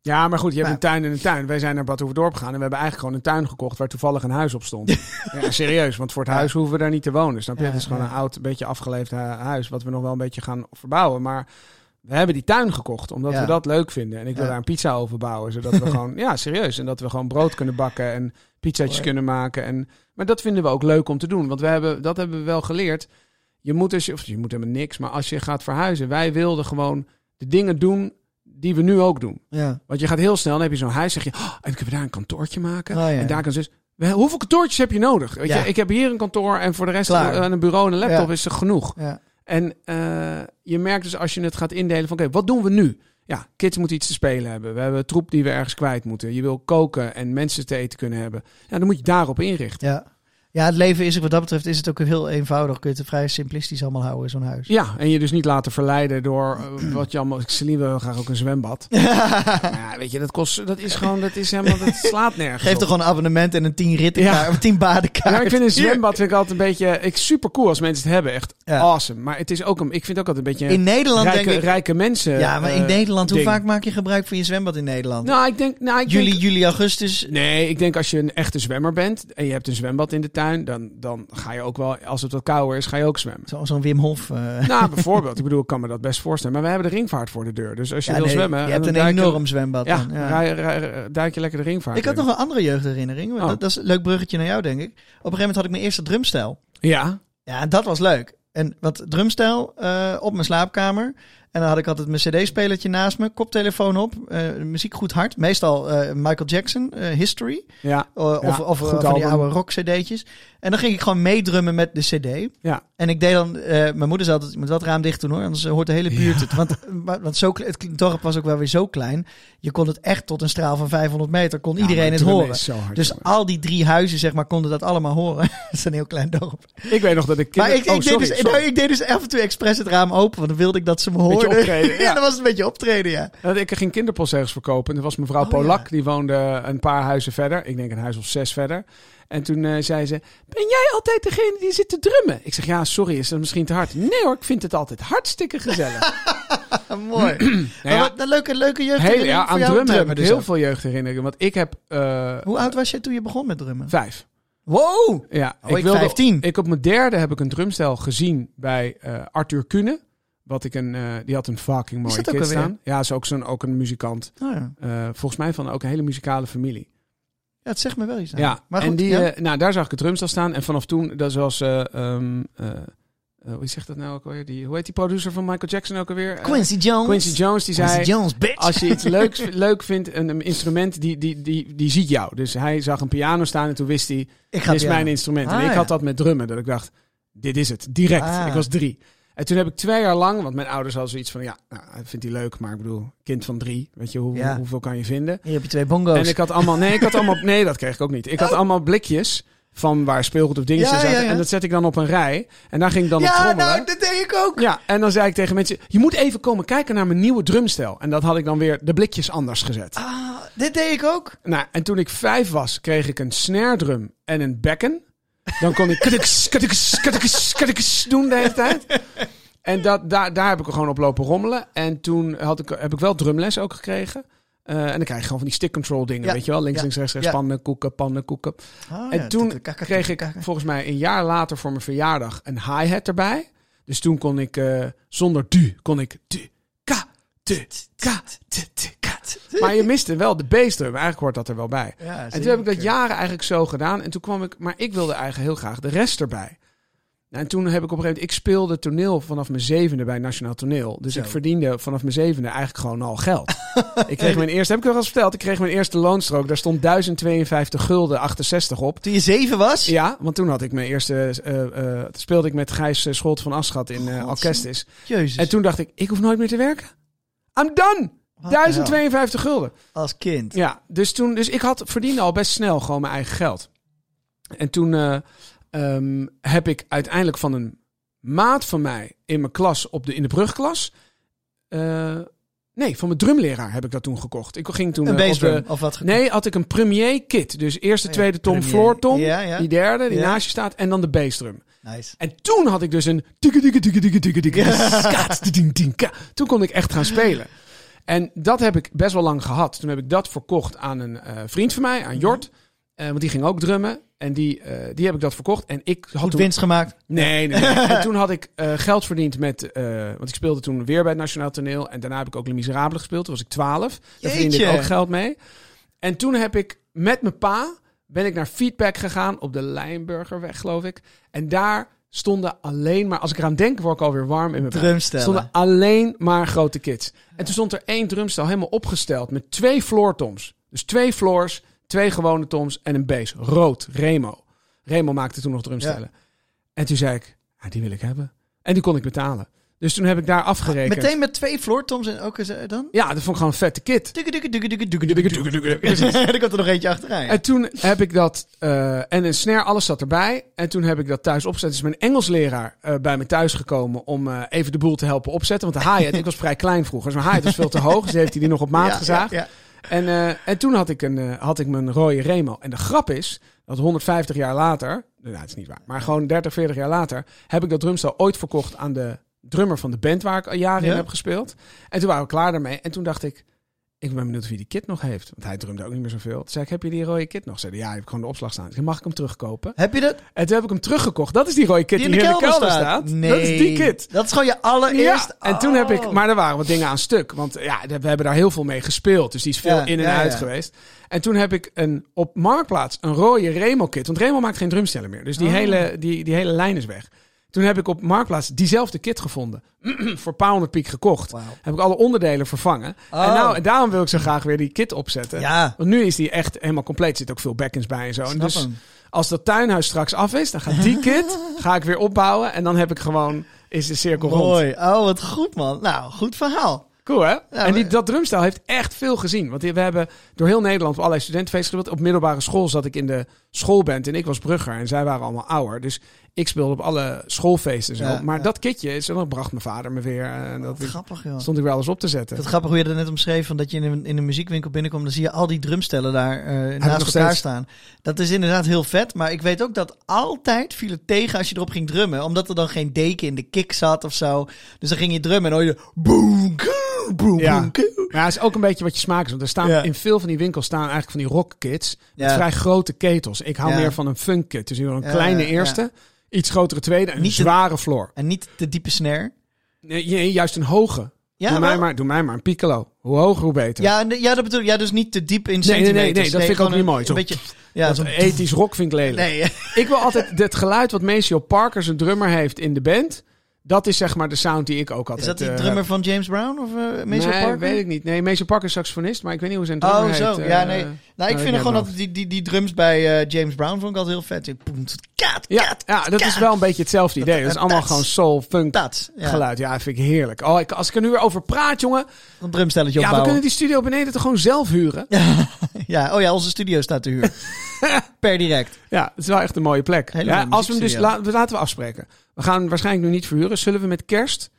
Ja, maar goed, je hebt een tuin en een tuin. Wij zijn naar Bad Hoeverdorp gegaan en we hebben eigenlijk gewoon een tuin gekocht waar toevallig een huis op stond. ja, serieus, want voor het huis hoeven we daar niet te wonen. Snap je? Ja, het is gewoon ja. een oud, beetje afgeleefd hu- huis wat we nog wel een beetje gaan verbouwen. Maar we hebben die tuin gekocht omdat Ja. we dat leuk vinden. En ik wil Ja. daar een pizza over bouwen, zodat we gewoon, ja, serieus. En dat we gewoon brood kunnen bakken en pizzaatjes Mooi. kunnen maken. En, maar dat vinden we ook leuk om te doen, want we hebben, dat hebben we wel geleerd. Je moet dus, of je moet helemaal niks, maar als je gaat verhuizen, wij wilden gewoon de dingen doen die we nu ook doen. Ja. Want je gaat heel snel, dan heb je zo'n huis, zeg je, oh, en kunnen we daar een kantoortje maken. Oh, ja. En daar kan dus. we- Hoeveel kantoortjes heb je nodig? Weet Ja. je, ik heb hier een kantoor en voor de rest een bureau en een laptop is er genoeg. Ja. En eh, je merkt dus als je het gaat indelen van, oké, wat doen we nu? Ja, kids moeten iets te spelen hebben. We hebben troep die we ergens kwijt moeten. Je wil koken en mensen te eten kunnen hebben. Ja, dan moet je daarop inrichten. Ja. Ja, het leven is, wat dat betreft, is het ook heel eenvoudig. Kun je het vrij simplistisch allemaal houden in zo'n huis. Ja, en je dus niet laten verleiden door eh, wat je allemaal... Celine wil graag ook een zwembad. ja, weet je, dat kost... Dat is gewoon... Dat is helemaal... Dat slaat nergens Geef toch gewoon een abonnement en een 10 rittenkaart, Ja. of 10 badenkaart. Ja, ik vind een zwembad vind ik altijd een beetje... Ik, super cool als mensen het hebben. Echt Ja. awesome. Maar het is ook een... Ik vind ook altijd een beetje... In Nederland rijke, denk ik... rijke mensen... Ja, maar in eh, Nederland, hoe ding. vaak maak je gebruik van je zwembad in Nederland? Nou, ik denk... Nou, ik juli, denk- juli, augustus. Nee, ik denk als je een echte zwemmer bent en je hebt een zwembad in de tuin, dan, dan ga je ook wel, als het wat kouder is, ga je ook zwemmen. Zo- Zo'n Wim Hof. eh. Nou, bijvoorbeeld. Ik bedoel, ik kan me dat best voorstellen. Maar we hebben de ringvaart voor de deur. Dus als je Ja, wil nee, zwemmen... Je hebt een duik je- enorm zwembad. Ja, dan, ja. rij- rij- duik je lekker de ringvaart Ik had in. nog een andere jeugdherinnering. Oh. Dat, dat is een leuk bruggetje naar jou, denk ik. Op een gegeven moment had ik mijn eerste drumstel. Ja, Ja, dat was leuk. En wat drumstel eh, op mijn slaapkamer. En dan had ik altijd mijn cd-spelertje naast me, koptelefoon op, eh, muziek goed hard. Meestal eh, Michael Jackson, eh, History. ja, of Ja, of van die oude rock cd'tjes. En dan ging ik gewoon meedrummen met de cd. ja. En ik deed dan, mijn moeder zei altijd, je moet het raam dicht doen hoor, anders hoort de hele buurt het. Want, want zo, het dorp was ook wel weer zo klein. Je kon het echt tot een straal van 500 meter, kon Ja, iedereen het horen. hard, Dus jongen. al die drie huizen, zeg maar, konden dat allemaal horen. Het is een heel klein dorp. ik weet nog dat ik... Maar ik, ik, oh, sorry, deed dus, sorry. nou, ik deed dus af en toe expres het raam open, want dan wilde ik dat ze me Beetje beetje hoorde. optreden. ja, Ja. dat was een beetje optreden, ja. Dat ik ging kinderpostzegels verkopen. En er was mevrouw Oh, Polak, ja. die woonde een paar huizen verder. Ik denk een huis of zes verder. En toen eh, zei ze, ben jij altijd degene die zit te drummen? Ik zeg, ja, sorry, is dat misschien te hard? Nee hoor, ik vind het altijd hartstikke gezellig. Mooi. Nou Maar ja, wat een leuke, leuke jeugd. heel, ja, aan drummen heb ik dus heel ook. veel jeugdherinneringen. Want ik heb eh, Hoe oud was je toen je begon met drummen? vijf. Wow! Ja, Oh, ik 15. Ik op mijn derde heb ik een drumstel gezien bij eh, Arthur Kuhne. Wat ik een, eh, die had een fucking mooie alweer? staan. Ja, is ook, zo'n, ook een muzikant. Oh, ja. Eh, volgens mij van ook een hele muzikale familie. ja, het zegt me wel iets. aan. Ja, maar en goed, die, ja. eh, nou, daar zag ik het drumstel staan. En vanaf toen, dat was, eh, hoe zegt dat nou ook alweer? Die, hoe heet die producer van Michael Jackson ook alweer? Quincy Jones. Quincy Jones, die zei... Quincy Jones, bitch. Als je iets leuks, leuk vindt, een, een instrument, die, die, die, die ziet jou. Dus hij zag een piano staan en toen wist hij, ik dit is piano. mijn instrument. Ah, en ik ja. had dat met drummen, dat ik dacht, dit is het, direct. Ah. Ik was drie. En toen heb ik twee jaar lang, want mijn ouders hadden zoiets van, ja, nou, vindt hij leuk, maar ik bedoel, kind van drie, weet je, hoe, Ja. hoeveel kan je vinden? Hier heb je twee bongo's. En ik had allemaal, nee, ik had allemaal, nee, dat kreeg ik ook niet. Ik had allemaal blikjes van waar speelgoed of dingetjes Ja, zaten. ja, ja. En dat zet ik dan op een rij. En daar ging ik dan op ja, trommelen. nou, dat deed ik ook. Ja, en dan zei ik tegen mensen, je moet even komen kijken naar mijn nieuwe drumstel. En dat had ik dan weer de blikjes anders gezet. Ah, dit deed ik ook. Nou, en toen ik vijf was, kreeg ik een snare drum en een bekken. Dan kon ik katiks, katiks doen de hele tijd. En dat, daar, daar heb ik er gewoon op lopen rommelen. En toen had ik, heb ik wel drumles ook gekregen. Eh, en dan krijg je gewoon van die stick control dingen, Ja, weet je wel. Links, ja, links, rechts, rechts, ja. pannenkoeken, pannenkoeken. Oh, En ja, toen kreeg ik volgens mij een jaar later voor mijn verjaardag een hi-hat erbij. Dus toen kon ik eh, zonder du, kon ik du, ka, du, ka, du, Maar je miste wel de bassdrum. Eigenlijk hoort dat er wel bij. Ja, En toen heb ik dat jaren eigenlijk zo gedaan. En toen kwam ik, maar ik wilde eigenlijk heel graag de rest erbij. Nou, en toen heb ik op een gegeven moment, ik speelde toneel vanaf mijn zevende bij Nationaal Toneel. Dus Zo. ik verdiende vanaf mijn zevende eigenlijk gewoon al geld. ik kreeg mijn eerste, heb ik al eens verteld, ik kreeg mijn eerste loonstrook. Daar stond 1052 gulden 68 op. Toen je zeven was? Ja, want toen had ik mijn eerste, eh, eh, speelde ik met Gijs eh, Scholt van Aschat in eh God, Orkestis. Jezus. En toen dacht ik, ik hoef nooit meer te werken. I'm done! Wat de hel. 1052 gulden. Als kind. Ja, dus toen, dus ik had verdiende al best snel gewoon mijn eigen geld. En toen eh, ehm, heb ik uiteindelijk van een maat van mij in mijn klas op de in de brugklas. eh, nee, van mijn drumleraar heb ik dat toen gekocht. Ik ging toen Een eh, op bassdrum, de, of wat? Nee, had ik een premier kit. Dus eerste, tweede tom, premier. floor tom. Ja, ja. Die derde, die Ja. naast je staat. En dan de bassdrum. Nice. En toen had ik dus een... Toen kon ik echt gaan spelen. En dat heb ik best wel lang gehad. Toen heb ik dat verkocht aan een eh, vriend van mij, aan Jort. Eh, want die ging ook drummen. En die, eh, die heb ik dat verkocht. En ik had Goed toen... winst gemaakt. Nee, nee, nee. en toen had ik geld verdiend met... want ik speelde toen weer bij het Nationaal Toneel. En daarna heb ik ook Les Miserables gespeeld. Toen was ik 12. Daar verdiende ik ook geld mee. En toen heb ik met mijn pa... ben ik naar Feedback gegaan op de Lijnburgerweg, geloof ik. En daar stonden alleen maar... Als ik eraan denk, word ik alweer warm in mijn. Drumstellen. stonden alleen maar grote kids. En toen stond er één drumstel helemaal opgesteld met twee floortoms. Dus twee floors, twee gewone toms en een bass. Rood, Remo. Remo maakte toen nog drumstellen. En toen zei ik, ja, die wil ik hebben. En die kon ik betalen. Dus toen heb ik daar afgerekend. Meteen met twee floortoms en ook dan? Ja, dat vond ik gewoon een vette kit. Ik had er nog eentje achteraan. En toen heb ik dat, eh, en een snare, alles zat erbij. En toen heb ik dat thuis opgezet. Is mijn Engelsleraar eh, bij me thuis gekomen om eh, even de boel te helpen opzetten. Want de hi ik was vrij klein vroeger. Zo'n dus hi was veel te hoog, dus heeft hij die nog op maat ja, gezaagd. Ja. En, en toen had ik, een, had ik mijn rode Remo. En de grap is, dat 150 jaar later, nou, dat is niet waar, maar gewoon 30, 40 jaar later, heb ik dat drumstel ooit verkocht aan de drummer van de band waar ik al jaren Ja? in heb gespeeld. En toen waren we klaar daarmee. En toen dacht ik, ik ben benieuwd wie die kit nog heeft. Want hij drumde ook niet meer zoveel. Toen zei ik, heb je die rode kit nog? Zei hij, ja, ik heb gewoon de opslag staan. Zei, mag ik hem terugkopen? Heb je dat? En toen heb ik hem teruggekocht. Dat is die rode kit die, in de in de kelder staat? staat. Nee. Dat is die kit. Dat is gewoon je allereerst... Ja, en toen heb ik, Oh. maar er waren wat dingen aan stuk. Want ja, we hebben daar heel veel mee gespeeld. Dus die is veel Ja, in en ja, uit geweest. En toen heb ik een, op Marktplaats een rode Remo-kit. Want Remo maakt geen drumstellen meer. Dus die, Oh. hele, die, die hele lijn is weg. Toen heb ik op Marktplaats diezelfde kit gevonden. voor Pound Peak gekocht. Heb ik alle onderdelen vervangen. Oh. En, nou, en daarom wil ik zo graag weer die kit opzetten. Ja, Want nu is die echt helemaal compleet. Er zitten ook veel bekkens bij en zo. En dus hem. als dat tuinhuis straks af is, dan gaat die kit ga ik weer opbouwen. En dan heb ik gewoon, is de cirkel rond. Mooi. Oh, wat goed, man. Nou, goed verhaal. Cool, hè? en die, dat drumstel heeft echt veel gezien. Want we hebben door heel Nederland op allerlei studentenfeesten gespeeld. Op middelbare school zat ik in de schoolband en ik was brugger. En zij waren allemaal ouder. Dus ik speelde op alle schoolfeesten en zo. Ja, maar ja. dat kitje, is, dan bracht mijn vader me weer. En dat Wat grappig, joh. stond ik wel eens op te zetten. Dat grappig hoe je dat net omschreef, van dat je in een, in een muziekwinkel binnenkomt, dan zie je al die drumstellen daar eh, naast elkaar steeds. staan. Dat is inderdaad heel vet, maar ik weet ook dat altijd viel het tegen als je erop ging drummen, omdat er dan geen deken in de kick zat of zo. Dus dan ging je drummen en dan hoor je boom, Ja. Maar ja, het is ook een beetje wat je smaak is. Want er staan Ja. in veel van die winkels staan eigenlijk van die rockkits. Met Ja. vrij grote ketels. Ik hou meer van een funk kit. Dus een kleine eerste, iets grotere tweede en een Niet zware floor. En niet de diepe snare. Nee, juist een hoge. Ja, doe, mij maar, doe mij maar een piccolo. Hoe hoger, hoe beter. Ja, ja, dat bedoel. Ja, dus niet te diep in Nee, nee, nee, centimeters. nee, dat vind ik ook niet een- mooi. Zo- Een beetje, ja, zo'n ethisch rock vind ik lelijk. Nee, Ik wil altijd het geluid wat Maceo Parker, zijn drummer, heeft in de band. Dat is zeg maar de sound die ik ook altijd is dat die eh, drummer van James Brown of uh, Nee, Parker? weet ik niet. Nee, Maceo Parker is saxofonist, maar ik weet niet hoe zijn drummer Oh, zo. eh, Ja, nee. Nou, ik weet vind ik gewoon dat die, die, die drums bij eh, James Brown vond ik altijd heel vet. Die Poem, Kaat, Ja, kaat, ja, dat is wel een beetje hetzelfde idee. Dat is allemaal gewoon soul, funk, geluid. Ja, vind ik heerlijk. Oh, ik, als ik er nu weer over praat, jongen. Een drumstelletje Ja, we opbouwen. kunnen die studio beneden toch gewoon zelf huren? Ja, oh ja, onze studio staat te huur. per direct. Ja, het is wel echt een mooie plek. Ja, als we hem dus la- laten we afspreken. We gaan waarschijnlijk nu niet verhuren. Zullen we met kerst.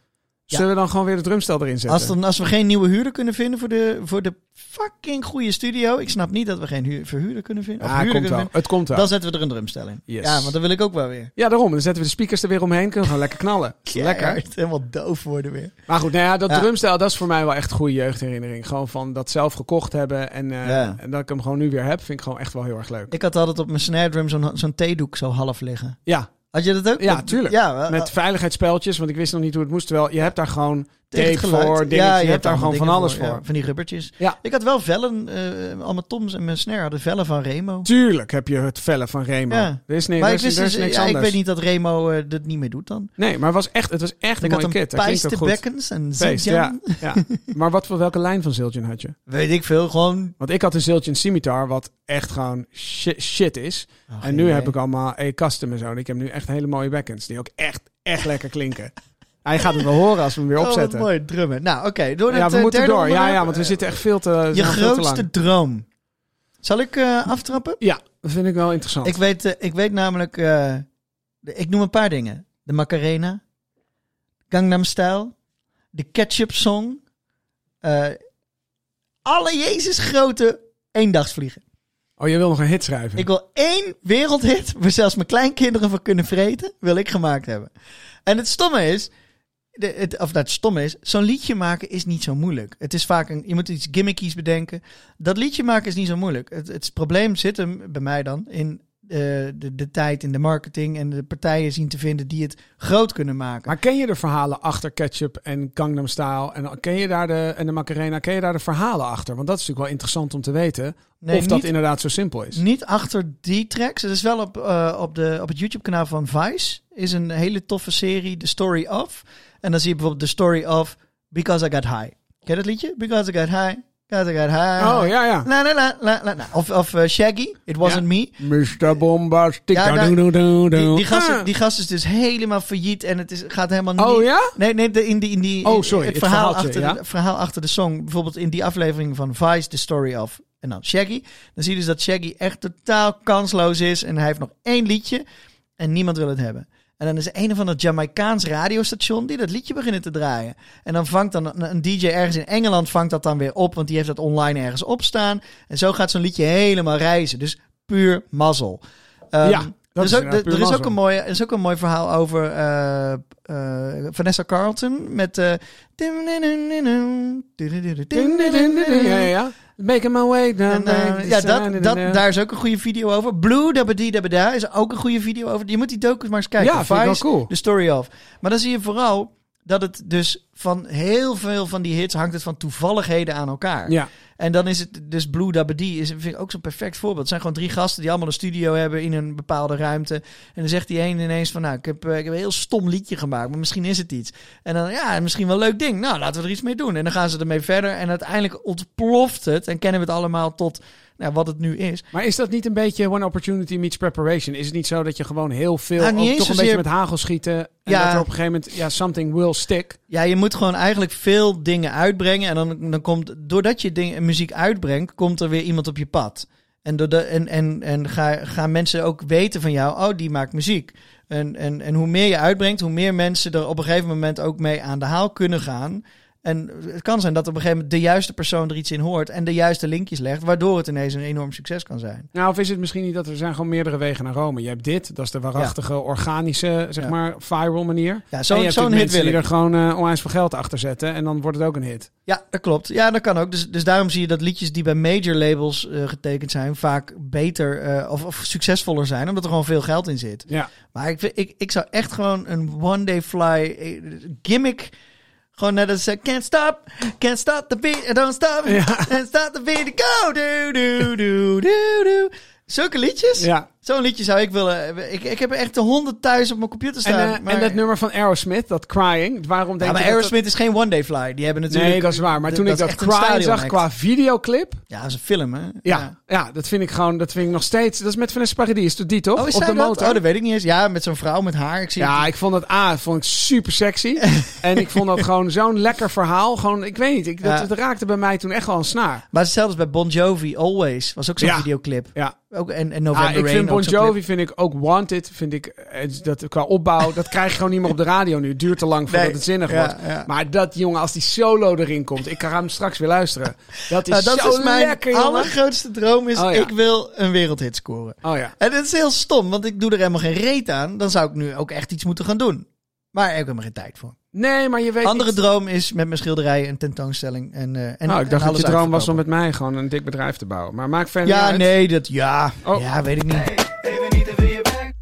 Zullen we dan gewoon weer de drumstel erin zetten? Als, dan, als we geen nieuwe huurder kunnen vinden voor de, voor de fucking goede studio. Ik snap niet dat we geen huur, verhuurder kunnen vinden. Of huurder komt wel. Het komt wel. Dan zetten we er een drumstel in. Yes. Ja, want dat wil ik ook wel weer. Ja, daarom. Dan zetten we de speakers er weer omheen. Kunnen we gewoon lekker knallen. Lekker. Helemaal doof worden weer. Maar goed, nou ja, dat Ja. drumstel, dat is voor mij wel echt goede jeugdherinnering. Gewoon van dat zelf gekocht hebben en, eh, Ja. en dat ik hem gewoon nu weer heb, vind ik gewoon echt wel heel erg leuk. Ik had altijd op mijn snare drum zo'n zo'n theedoek zo half liggen. Ja, Had je dat ook? Ja, tuurlijk. Ja, wel- met veiligheidsspeltjes, want ik wist nog niet hoe het moest. Terwijl je hebt daar gewoon tape voor, dingetjes, je, hebt daar gewoon van alles voor. ja, van die rubbertjes. Ja. Ik had wel vellen, eh al mijn toms en mijn snare hadden vellen van Remo. Tuurlijk heb je het vellen van Remo. Ja. Er is, nee, maar ik, is, wist er is dus, niks ja, ik weet niet dat Remo eh dat niet meer doet dan. Nee, maar het was echt, het was echt een Ik had mooie een kit. Klinkt ook goed. Pijsterbekkens en ja, Zildjian. ja. Maar wat voor welke lijn van Zildjian had je? Weet ik veel, gewoon... Want ik had een Zildjian Scimitar, wat echt gewoon shit, shit is. Oh, en nu heb ik allemaal E-custom en zo. En ik heb nu echt hele mooie backends die ook echt, echt lekker klinken. Hij gaat het wel horen als we hem weer Oh, opzetten. mooi, drummen. Nou, oké. door ja, het we eh, moeten derde door. Ja, onderwerp. ja, want we zitten echt veel te, Je te grootste droom. Zal ik eh, aftrappen? Ja, dat vind ik wel interessant. Ik weet, eh, ik weet namelijk... ik noem een paar dingen. De Macarena. Gangnam Style. De Ketchup Song. alle Jezus grote eendagsvliegen. Oh, je wil nog een hit schrijven? Ik wil één wereldhit waar zelfs mijn kleinkinderen van kunnen vreten, wil ik gemaakt hebben. En het stomme is, de, het, of dat het stomme is, zo'n liedje maken is niet zo moeilijk. Het is vaak een, je moet iets gimmickies bedenken. Dat liedje maken is niet zo moeilijk. Het, het probleem zit hem bij mij dan in eh, de, de tijd, in de marketing en de partijen zien te vinden die het groot kunnen maken. Maar ken je de verhalen achter Ketchup en Gangnam Style? En ken je daar de, en de Macarena, ken je daar de verhalen achter? Want dat is natuurlijk wel interessant om te weten. Nee, of dat inderdaad zo simpel is. Niet achter die tracks. Het is wel op, eh, op, de, op het YouTube-kanaal van Vice. Is een hele toffe serie, The Story of. En dan zie je bijvoorbeeld The Story of Because I Got High. Ken je dat liedje? Because I Got High. Because I Got High. Oh, ja, ja. La, la, la, la, la. Of, of eh, Shaggy, It Wasn't Me. Mr. Bombastic. Ja, Die, gast, Ah. die gast is dus helemaal failliet en het is, gaat helemaal niet... Oh ja? Nee, nee, de, in die, in die, Oh, sorry, het, het verhaal, achter ja. de, verhaal achter de song. Bijvoorbeeld in die aflevering van Vice, The Story of... En dan Shaggy. Dan zie je dus dat Shaggy echt totaal kansloos is. En hij heeft nog één liedje en niemand wil het hebben. En dan is een of ander Jamaicaans radiostation die dat liedje beginnen te draaien. En dan vangt dan een, een DJ ergens in Engeland vangt dat dan weer op, want die heeft dat online ergens opstaan. En zo gaat zo'n liedje helemaal reizen. Dus puur mazzel. Ehm, Ja, dat er is, ook, er is ook een mooi, er is ook een mooi verhaal over eh, eh, Vanessa Carlton met. eh Ja, ja. Making my way down. en, eh, ja, dat, dat, daar is ook een goede video over. Blue Dabadi Dabada is ook een goede video over. Je moet die docus maar eens kijken. Ja, vind ik wel Vice, cool. The Story of. Maar dan zie je vooral dat het dus van heel veel van die hits hangt het van toevalligheden aan elkaar. Ja, En dan is het dus Blue Dabadi is vind ik ook zo'n perfect voorbeeld. Het zijn gewoon drie gasten die allemaal een studio hebben in een bepaalde ruimte. En dan zegt die een ineens van, nou, ik heb, eh, ik heb een heel stom liedje gemaakt, maar misschien is het iets. En dan, ja, misschien wel een leuk ding. Nou, laten we er iets mee doen. En dan gaan ze ermee verder en uiteindelijk ontploft het en kennen we het allemaal tot nou, wat het nu is. Maar is dat niet een beetje one opportunity meets preparation? Is het niet zo dat je gewoon heel veel, Nou, ook toch een beetje met hagel schieten en Ja. dat er op een gegeven moment, ja, something will stick. Ja, je moet gewoon eigenlijk veel dingen uitbrengen. En dan, dan komt, doordat je dingen, muziek uitbrengt, komt er weer iemand op je pad. En, doordat, en, en, en ga, gaan mensen ook weten van jou, oh, die maakt muziek. En, en, en hoe meer je uitbrengt, hoe meer mensen er op een gegeven moment ook mee aan de haal kunnen gaan. En het kan zijn dat op een gegeven moment de juiste persoon er iets in hoort en de juiste linkjes legt, waardoor het ineens een enorm succes kan zijn. Nou, of is het misschien niet dat er zijn gewoon meerdere wegen naar Rome? Je hebt dit, dat is de waarachtige, organische, zeg Ja. maar, viral manier. Ja, zo'n hit wil mensen die ik. er gewoon eh onwijs veel geld achter zetten en dan wordt het ook een hit. Ja, dat klopt. Ja, dat kan ook. Dus, dus daarom zie je dat liedjes die bij major labels eh, getekend zijn, vaak beter eh, of, of succesvoller zijn, omdat er gewoon veel geld in zit. Ja. Maar ik, ik, ik zou echt gewoon een one day fly gimmick. Gewoon net als eh, Can't stop, can't stop the beat, don't stop, Ja. can't stop the beat, go, do, do, do, do, do. Zulke liedjes? Ja. Zo'n liedje zou ik willen. Ik, ik heb echt de honderd thuis op mijn computer En, staan. eh, maar, en dat nummer van Aerosmith, dat Crying, waarom denk ja, maar je dat Aerosmith is geen one day fly. Die hebben dat... natuurlijk. Nee, dat is waar. Maar toen ik dat Crying zag qua videoclip, Ja, dat is een film, hè? ja, ja. dat vind ik gewoon, dat vind ik nog steeds, dat is met Vanessa Paradis, is dat die toch? Oh, is Op de dat? motor. Oh, dat weet ik niet eens. Ja, met zo'n vrouw met haar. Ik zie Ja, ik vond dat A, vond ik super sexy. en ik vond dat gewoon zo'n lekker verhaal. Gewoon, ik weet niet, ik, dat, Ja. dat raakte bij mij toen echt wel een snaar. Maar hetzelfde is bij Bon Jovi, Always. Was ook zo'n videoclip. Ja, Ook, en, en November ah, Bon. Jovi vind ik ook Wanted, vind ik eh, dat qua opbouw, dat krijg je gewoon niet meer op de radio nu. Het duurt te lang voordat Nee. het zinnig Ja, wordt. ja. Maar dat jongen, als die solo erin komt, ik ga hem straks weer luisteren. Dat is Nou, dat zo is mijn lekker, jongen. allergrootste droom. Is Oh, ja. Ik wil een wereldhit scoren. Oh ja. En dat is heel stom, want ik doe er helemaal geen reet aan. Dan zou ik nu ook echt iets moeten gaan doen. Maar ik heb helemaal geen tijd voor. Nee, maar je weet Andere niet- droom is met mijn schilderijen een tentoonstelling. En, eh en, Nou, ik en dacht dat je droom was om met mij gewoon een dik bedrijf te bouwen. Maar maak verder Ja, nee, dat... Ja, Oh. ja weet ik niet.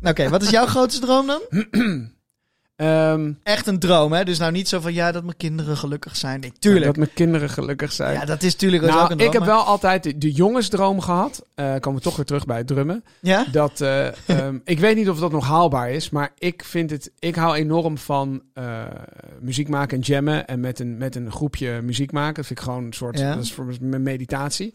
Oké, wat is jouw grootste droom dan? Ehm, Echt een droom, hè? Dus nou niet zo van, ja, dat mijn kinderen gelukkig zijn. Nee, tuurlijk. Dat mijn kinderen gelukkig zijn. Ja, dat is natuurlijk ook nou, een droom. ik heb wel altijd de, de jongensdroom gehad. Eh komen we toch weer terug bij het drummen. Ja? Dat, eh, ehm, ik weet niet of dat nog haalbaar is, maar ik vind het. Ik hou enorm van eh, muziek maken en jammen en met een, met een groepje muziek maken. Dat vind ik gewoon een soort. Ja. Dat is voor mijn meditatie.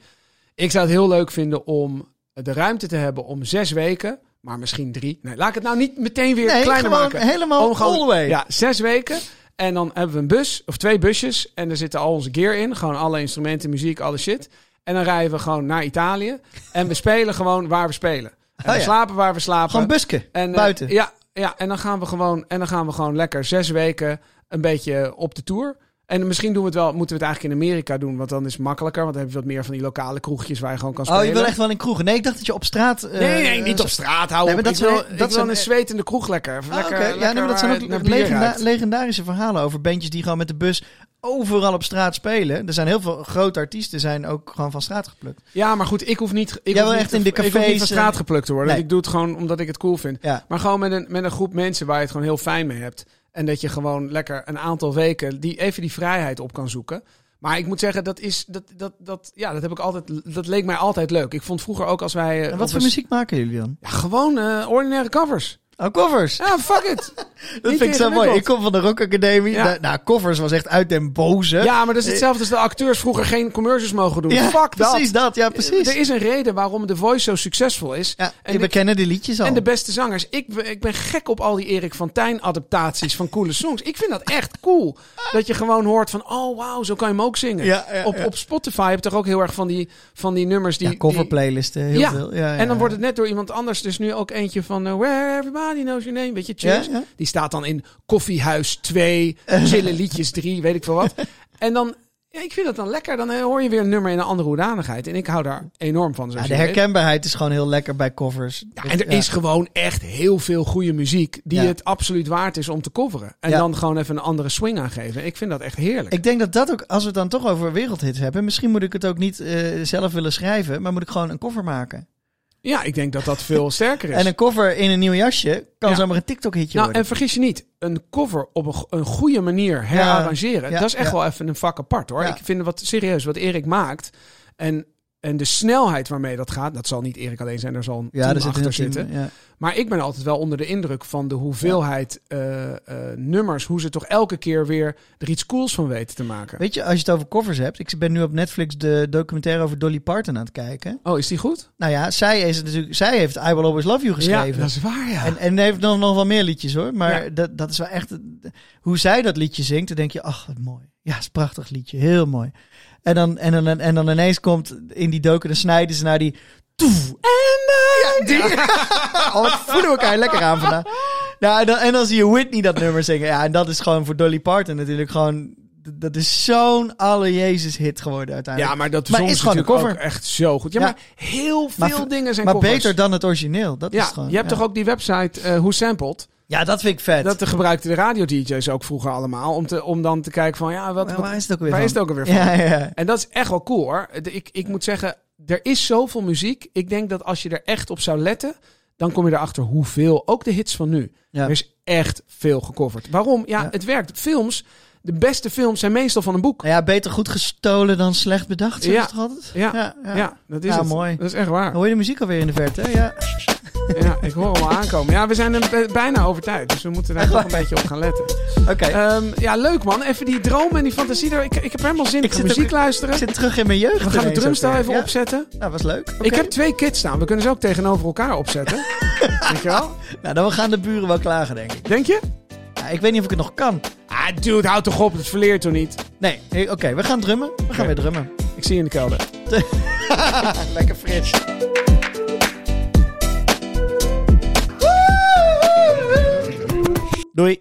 Ik zou het heel leuk vinden om de ruimte te hebben om zes weken, maar misschien drie. Nee, laat ik het nou niet meteen weer Nee, kleiner maken. helemaal gewoon- all the way. Ja, zes weken. En dan hebben we een bus of twee busjes. En er zitten al onze gear in. Gewoon alle instrumenten, muziek, alle shit. En dan rijden we gewoon naar Italië. En we spelen gewoon waar we spelen. En Oh we ja. slapen waar we slapen. Gewoon busken, en, eh, buiten. ja, ja, en dan gaan we gewoon, en dan gaan we gewoon lekker zes weken een beetje op de tour. En misschien doen we het wel, moeten we het eigenlijk in Amerika doen, want dan is het makkelijker. Want dan heb je wat meer van die lokale kroegjes waar je gewoon kan spelen. Oh, je wil echt wel in kroegen. Nee, ik dacht dat je op straat... eh, Nee, nee, niet op straat houden. Nee, dat wil, wil zijn- een zwetende kroeg lekker. Ah, lekker. Ja, nee, maar dat zijn waar ook legenda- legendarische verhalen over bandjes die gewoon met de bus overal op straat spelen. Er zijn heel veel grote artiesten zijn ook gewoon van straat geplukt. Ja, maar goed, ik hoef niet, ik Jij wil echt in de ik hoef niet cafés, van straat eh, geplukt te worden. nee. Ik doe het gewoon omdat ik het cool vind. Ja. Maar gewoon met een, met een groep mensen waar je het gewoon heel fijn mee hebt. En dat je gewoon lekker een aantal weken die, even die vrijheid op kan zoeken. Maar ik moet zeggen, dat is dat, dat, dat, ja, dat heb ik altijd. Dat leek mij altijd leuk. Ik vond vroeger ook als wij. eh, En wat voor muziek maken jullie dan? Ja, gewoon eh, ordinaire covers. Oh, covers. Ja, fuck it. dat vind ik zo mooi. Ik kom van de Rock Academie. Ja. Da- nou, covers was echt uit den boze. Ja, maar dat is hetzelfde als de acteurs vroeger geen commercials mogen doen. Ja, fuck dat. precies dat. Ja, precies. Er is een reden waarom The Voice zo succesvol is. ja, en we de- kennen die liedjes al. En de beste zangers. Ik, ik ben gek op al die Erik van Tijn adaptaties van coole songs. Ik vind dat echt cool. Dat je gewoon hoort van, oh wauw, zo kan je hem ook zingen. Ja, op, op Spotify heb je toch ook heel erg van die, van die nummers die... ja, cover die- playlisten, heel Ja, veel. En dan wordt het net door iemand anders. Dus nu ook eentje van eh, Where Everybody Your Name. Weet je, cheers. Ja, ja. Die staat dan in Koffiehuis 2, Chille Liedjes 3, weet ik veel wat. En dan, ja, ik vind dat dan lekker. Dan eh, hoor je weer een nummer in een andere hoedanigheid. En ik hou daar enorm van. Ja, de weet. herkenbaarheid is gewoon heel lekker bij covers. Ja, en er is gewoon echt heel veel goede muziek die Ja. het absoluut waard is om te coveren. En dan gewoon even een andere swing aangeven. Ik vind dat echt heerlijk. Ik denk dat dat ook, als we het dan toch over wereldhits hebben, misschien moet ik het ook niet eh, zelf willen schrijven, maar moet ik gewoon een cover maken. Ja, ik denk dat dat veel sterker is. En een cover in een nieuw jasje kan Ja. zomaar een TikTok-hitje nou, worden. en vergis je niet, een cover op een, go- een goede manier herarrangeren, Ja, dat is echt wel even een vak apart hoor. Ik vind wat serieus wat Erik maakt. En En de snelheid waarmee dat gaat, dat zal niet Erik alleen zijn, daar zal een Ja, team er achter team, zitten. Ja. Maar ik ben altijd wel onder de indruk van de hoeveelheid eh, eh, nummers. Hoe ze toch elke keer weer er iets cools van weten te maken. Weet je, als je het over covers hebt. Ik ben nu op Netflix de documentaire over Dolly Parton aan het kijken. Oh, is die goed? Nou ja, zij, is natuurlijk, zij heeft I Will Always Love You geschreven. Ja, dat is waar, ja. En, en heeft dan nog wel meer liedjes hoor. Maar dat, dat is wel echt. Hoe zij dat liedje zingt, dan denk je, ach, wat mooi. Ja, het is een prachtig liedje. Heel mooi. En dan, en dan, en dan ineens komt in die doken, dan snijden ze naar die. Toef, en ja, die. oh, wat voelen we elkaar lekker aan vandaag. Nou, en dan, en dan zie je Whitney dat nummer zingen. Ja, en dat is gewoon voor Dolly Parton natuurlijk gewoon. Dat is zo'n alle Jezus hit geworden uiteindelijk. ja, maar dat Maar is gewoon cover. ook echt zo goed. Ja, Ja. maar heel veel Maar dingen zijn maar covers. beter dan het origineel. Dat Ja, is gewoon. je hebt ja. toch ook die website eh Who Sampled? Ja, dat vind ik vet. Dat gebruikten de radio-dj's ook vroeger allemaal. Om, te, om dan te kijken van, ja, wat, waar is het ook weer waar van? is het ook alweer van? Ja, ja. En dat is echt wel cool hoor. Ik, ik moet zeggen, er is zoveel muziek. Ik denk dat als je er echt op zou letten, dan kom je erachter hoeveel, ook de hits van nu. Ja. Er is echt veel gecoverd. Waarom? Ja, Ja. het werkt. Films, de beste films zijn meestal van een boek. Ja, beter goed gestolen dan slecht bedacht, zeg Ja. altijd? Ja, ja, ja. ja. dat is Ja, het. mooi. Dat is echt waar. Hoor je de muziek alweer in de verte? Ja. Ja, ik hoor hem al aankomen. Ja, we zijn er bijna over tijd, dus we moeten daar toch een waar? beetje op gaan letten. Oké. Ehm, ja, leuk man. Even die droom en die fantasie. er- Ik, ik heb helemaal zin. Ik, Ik ga zit muziek ook- luisteren. ik zit terug in mijn jeugd. We gaan de drumstel even Ja. opzetten. Nou, was leuk. Ik heb twee kids staan. We kunnen ze ook tegenover elkaar opzetten. Weet je wel? Nou, dan gaan de buren wel klagen, denk ik. Denk je? Ja, ik weet niet of ik het nog kan. Ah, dude, houd toch op. Het verleert toch niet? Nee, eh, oké, we gaan drummen. We gaan weer drummen. Ik zie je in de kelder. Lekker fris. Doei.